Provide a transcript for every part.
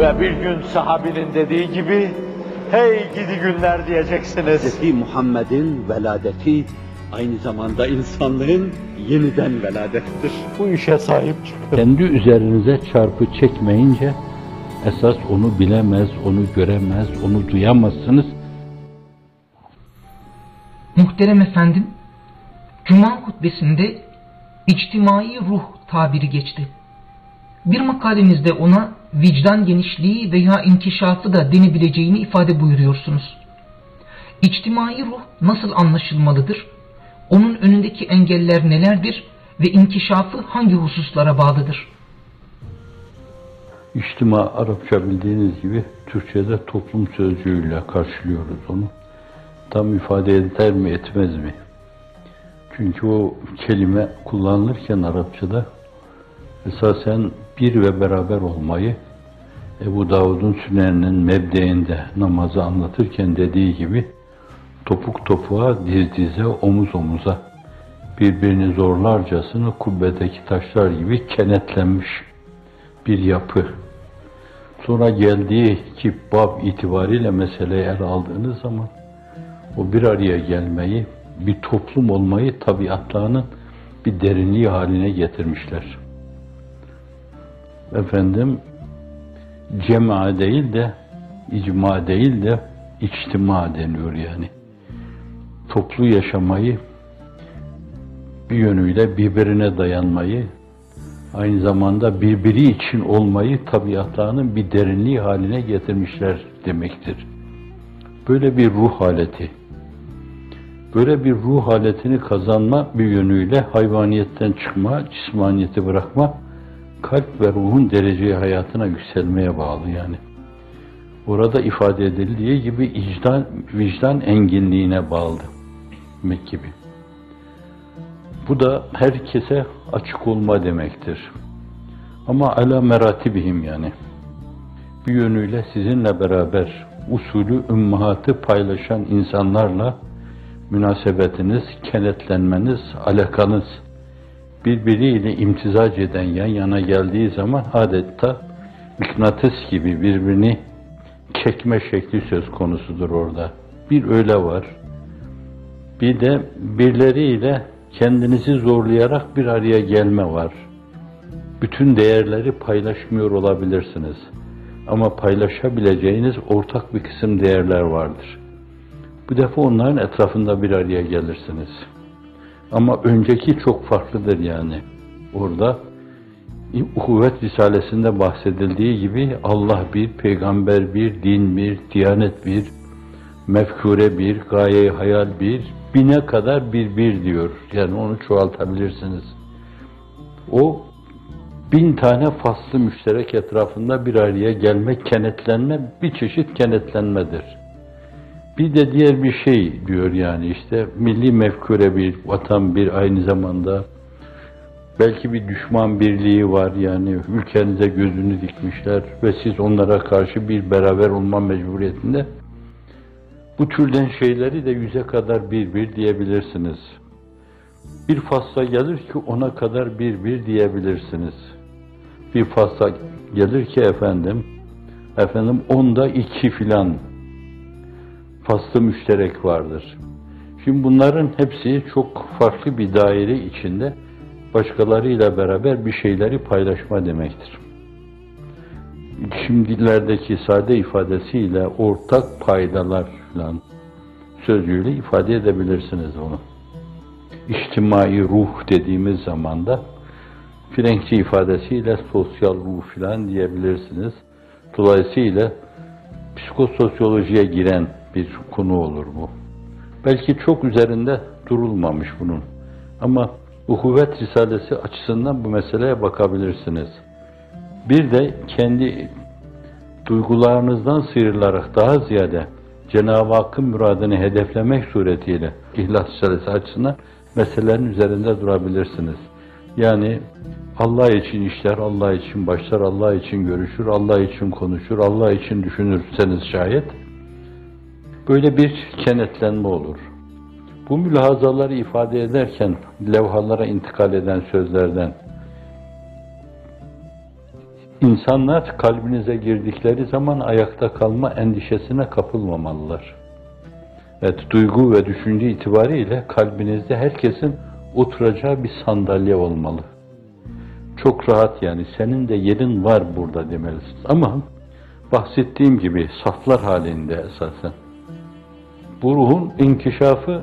Ve bir gün sahabinin dediği gibi, hey gidi günler diyeceksiniz. Hz. Muhammed'in veladeti aynı zamanda insanlığın yeniden veladettir. Bu işe sahip çıkın. Kendi üzerinize çarpı çekmeyince esas onu bilemez, onu göremez, onu duyamazsınız. Muhterem efendim, Cuma hutbesinde içtimai ruh tabiri geçti. Bir makalenizde ona vicdan genişliği veya inkişafı da denebileceğini ifade buyuruyorsunuz. İçtimai ruh nasıl anlaşılmalıdır? Onun önündeki engeller nelerdir ve inkişafı hangi hususlara bağlıdır? İçtima Arapça bildiğiniz gibi Türkçe'de toplum sözcüğüyle karşılıyoruz onu. Tam ifade eder mi etmez mi? Çünkü o kelime kullanılırken Arapçada esasen bir ve beraber olmayı Ebu Davud'un süneninin mebdeinde namazı anlatırken dediği gibi topuk topuğa, diz dize, omuz omuza birbirini zorlarcasına kubbedeki taşlar gibi kenetlenmiş bir yapı. Sonra geldiği ki bab itibariyle meseleyi ele aldığınız zaman o bir araya gelmeyi, bir toplum olmayı tabiatlarının bir derinliği haline getirmişler. Efendim, cema değil de, icma değil de, içtima deniyor yani. Toplu yaşamayı, bir yönüyle birbirine dayanmayı, aynı zamanda birbiri için olmayı tabiatlarının bir derinliği haline getirmişler demektir. Böyle bir ruh haleti. Böyle bir ruh haletini kazanma bir yönüyle hayvaniyetten çıkma, cismaniyeti bırakma, kalp ve ruhun dereceye hayatına yükselmeye bağlı yani. Orada ifade edildiği gibi icdan, vicdan enginliğine bağlı demek gibi. Bu da herkese açık olma demektir. Ama ala meratibihim yani. Bir yönüyle sizinle beraber usulü ümmahatı paylaşan insanlarla münasebetiniz, kenetlenmeniz, alakanız birbiriyle imtizac eden yan yana geldiği zaman adeta mıknatıs gibi birbirini çekme şekli söz konusudur orada. Bir öyle var. Bir de birileriyle kendinizi zorlayarak bir araya gelme var. Bütün değerleri paylaşmıyor olabilirsiniz. Ama paylaşabileceğiniz ortak bir kısım değerler vardır. Bu defa onların etrafında bir araya gelirsiniz. Ama önceki çok farklıdır yani. Orada Uhuvvet Risalesi'nde bahsedildiği gibi Allah bir, peygamber bir, din bir, diyanet bir, mefkure bir, gaye hayal bir, bine kadar bir bir diyor. Yani onu çoğaltabilirsiniz. O bin tane faslı müşterek etrafında bir araya gelmek, kenetlenme bir çeşit kenetlenmedir. Bir de diğer bir şey diyor yani işte milli mefkure bir, vatan bir aynı zamanda belki bir düşman birliği var yani ülkenize gözünü dikmişler ve siz onlara karşı bir beraber olma mecburiyetinde bu türden şeyleri de yüze kadar bir bir diyebilirsiniz. Bir fasla gelir ki ona kadar bir bir diyebilirsiniz. Bir fasla gelir ki efendim, efendim onda iki filan faslı müşterek vardır. Şimdi bunların hepsi çok farklı bir daire içinde başkalarıyla beraber bir şeyleri paylaşma demektir. Şimdilerdeki sade ifadesiyle ortak paydalar falan sözcüğüyle ifade edebilirsiniz onu. İçtimai ruh dediğimiz zaman da Frenkçe ifadesiyle sosyal ruh falan diyebilirsiniz. Dolayısıyla psikososyolojiye giren bir konu olur bu. Belki çok üzerinde durulmamış bunun. Ama Uhuvvet Risalesi açısından bu meseleye bakabilirsiniz. Bir de kendi duygularınızdan sıyrılarak daha ziyade Cenab-ı Hakk'ın muradını hedeflemek suretiyle İhlas Risalesi açısından meselelerin üzerinde durabilirsiniz. Yani Allah için işler, Allah için başlar, Allah için görüşür, Allah için konuşur, Allah için düşünürseniz şayet böyle bir kenetlenme olur. Bu mülahazaları ifade ederken levhalara intikal eden sözlerden İnsanlar kalbinize girdikleri zaman ayakta kalma endişesine kapılmamalılar. Evet, duygu ve düşünce itibariyle kalbinizde herkesin oturacağı bir sandalye olmalı. Çok rahat yani, senin de yerin var burada demelisiniz. Ama bahsettiğim gibi saflar halinde esasen. Bu ruhun inkişafı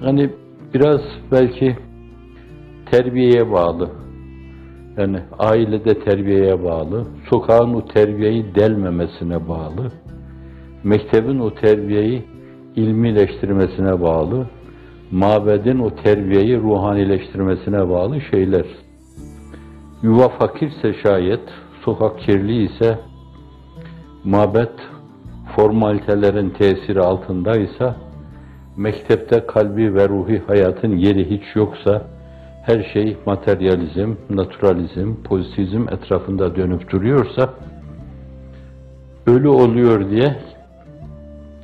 hani biraz belki terbiyeye bağlı. Yani ailede terbiyeye bağlı, sokağın o terbiyeyi delmemesine bağlı, mektebin o terbiyeyi ilmileştirmesine bağlı, mabedin o terbiyeyi ruhanileştirmesine bağlı şeyler. Yuva fakirse şayet, sokak kirli ise, mabet formalitelerin tesiri altındaysa, mektepte kalbi ve ruhi hayatın yeri hiç yoksa, her şey materyalizm, naturalizm, pozitivizm etrafında dönüp duruyorsa, ölü oluyor diye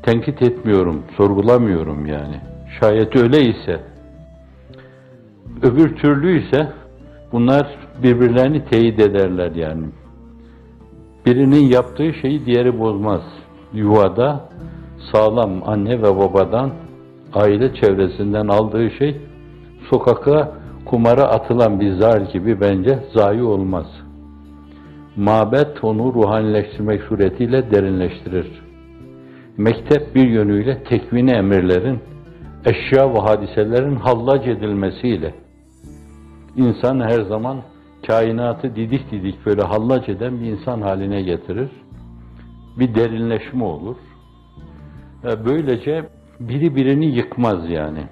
tenkit etmiyorum, sorgulamıyorum yani. Şayet öyleyse, öbür türlüyse bunlar birbirlerini teyit ederler yani. Birinin yaptığı şeyi diğeri bozmaz. Yuvada sağlam anne ve babadan, aile çevresinden aldığı şey sokaka kumara atılan bir zar gibi bence zayi olmaz. Mabet onu ruhanileştirmek suretiyle derinleştirir. Mektep bir yönüyle tekvini emirlerin, eşya ve hadiselerin hallac edilmesiyle insan her zaman kainatı didik didik böyle hallac eden bir insan haline getirir. Bir derinleşme olur. Böylece biri birini yıkmaz yani.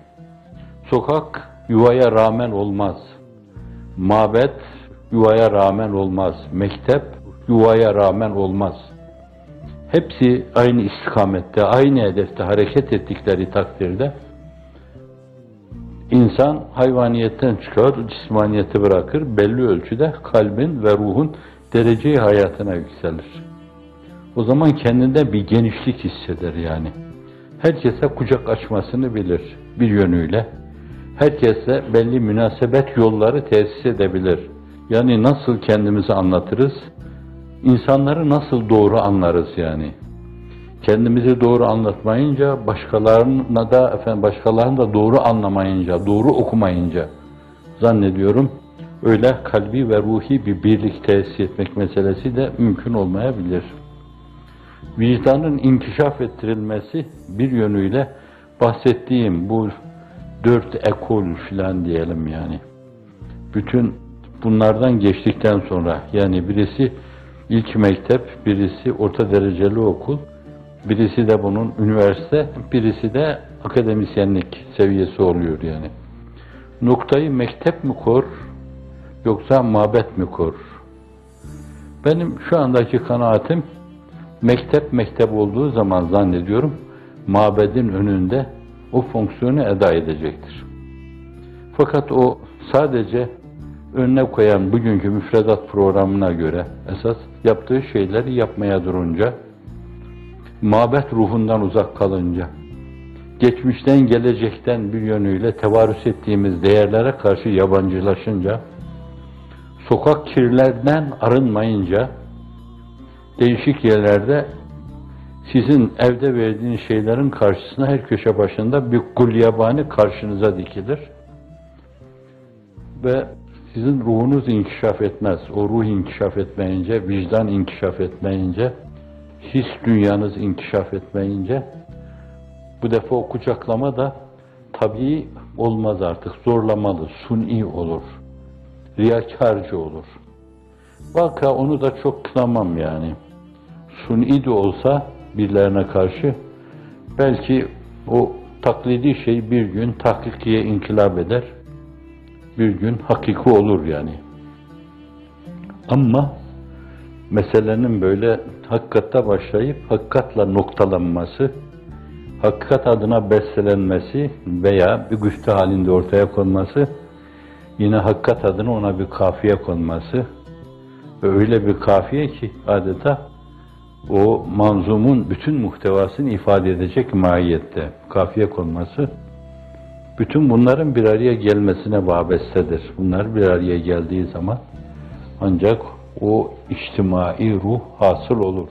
Sokak yuvaya rağmen olmaz. Mabet yuvaya rağmen olmaz. Mektep yuvaya rağmen olmaz. Hepsi aynı istikamette, aynı hedefte hareket ettikleri takdirde insan hayvaniyetten çıkar, cismaniyeti bırakır, belli ölçüde kalbin ve ruhun dereceyi hayatına yükselir. O zaman kendinde bir genişlik hisseder yani. Herkese kucak açmasını bilir bir yönüyle herkesle belli münasebet yolları tesis edebilir. Yani nasıl kendimizi anlatırız? İnsanları nasıl doğru anlarız yani? Kendimizi doğru anlatmayınca, başkalarına da efendim başkalarını da doğru anlamayınca, doğru okumayınca zannediyorum öyle kalbi ve ruhi bir birlik tesis etmek meselesi de mümkün olmayabilir. Vicdanın inkişaf ettirilmesi bir yönüyle bahsettiğim bu dört ekol filan diyelim yani. Bütün bunlardan geçtikten sonra yani birisi ilk mektep, birisi orta dereceli okul, birisi de bunun üniversite, birisi de akademisyenlik seviyesi oluyor yani. Noktayı mektep mi kor yoksa mabet mi kor? Benim şu andaki kanaatim mektep mektep olduğu zaman zannediyorum mabedin önünde o fonksiyonu eda edecektir. Fakat o sadece önüne koyan bugünkü müfredat programına göre esas yaptığı şeyleri yapmaya durunca, mabet ruhundan uzak kalınca, geçmişten gelecekten bir yönüyle tevarüs ettiğimiz değerlere karşı yabancılaşınca, sokak kirlerden arınmayınca, değişik yerlerde sizin evde verdiğiniz şeylerin karşısına her köşe başında bir gulyabani karşınıza dikilir. Ve sizin ruhunuz inkişaf etmez. O ruh inkişaf etmeyince, vicdan inkişaf etmeyince, his dünyanız inkişaf etmeyince, bu defa o kucaklama da tabii olmaz artık. Zorlamalı, suni olur. Riyakarcı olur. Vaka onu da çok kınamam yani. Suni de olsa birilerine karşı belki o taklidi şey bir gün tahkikiye inkılap eder. Bir gün hakiki olur yani. Ama meselenin böyle hakikatte başlayıp hakikatla noktalanması, hakikat adına bestelenmesi veya bir güçte halinde ortaya konması, yine hakikat adına ona bir kafiye konması ve öyle bir kafiye ki adeta o manzumun bütün muhtevasını ifade edecek mahiyette kafiye konması bütün bunların bir araya gelmesine vabestedir. Bunlar bir araya geldiği zaman ancak o içtimai ruh hasıl olur.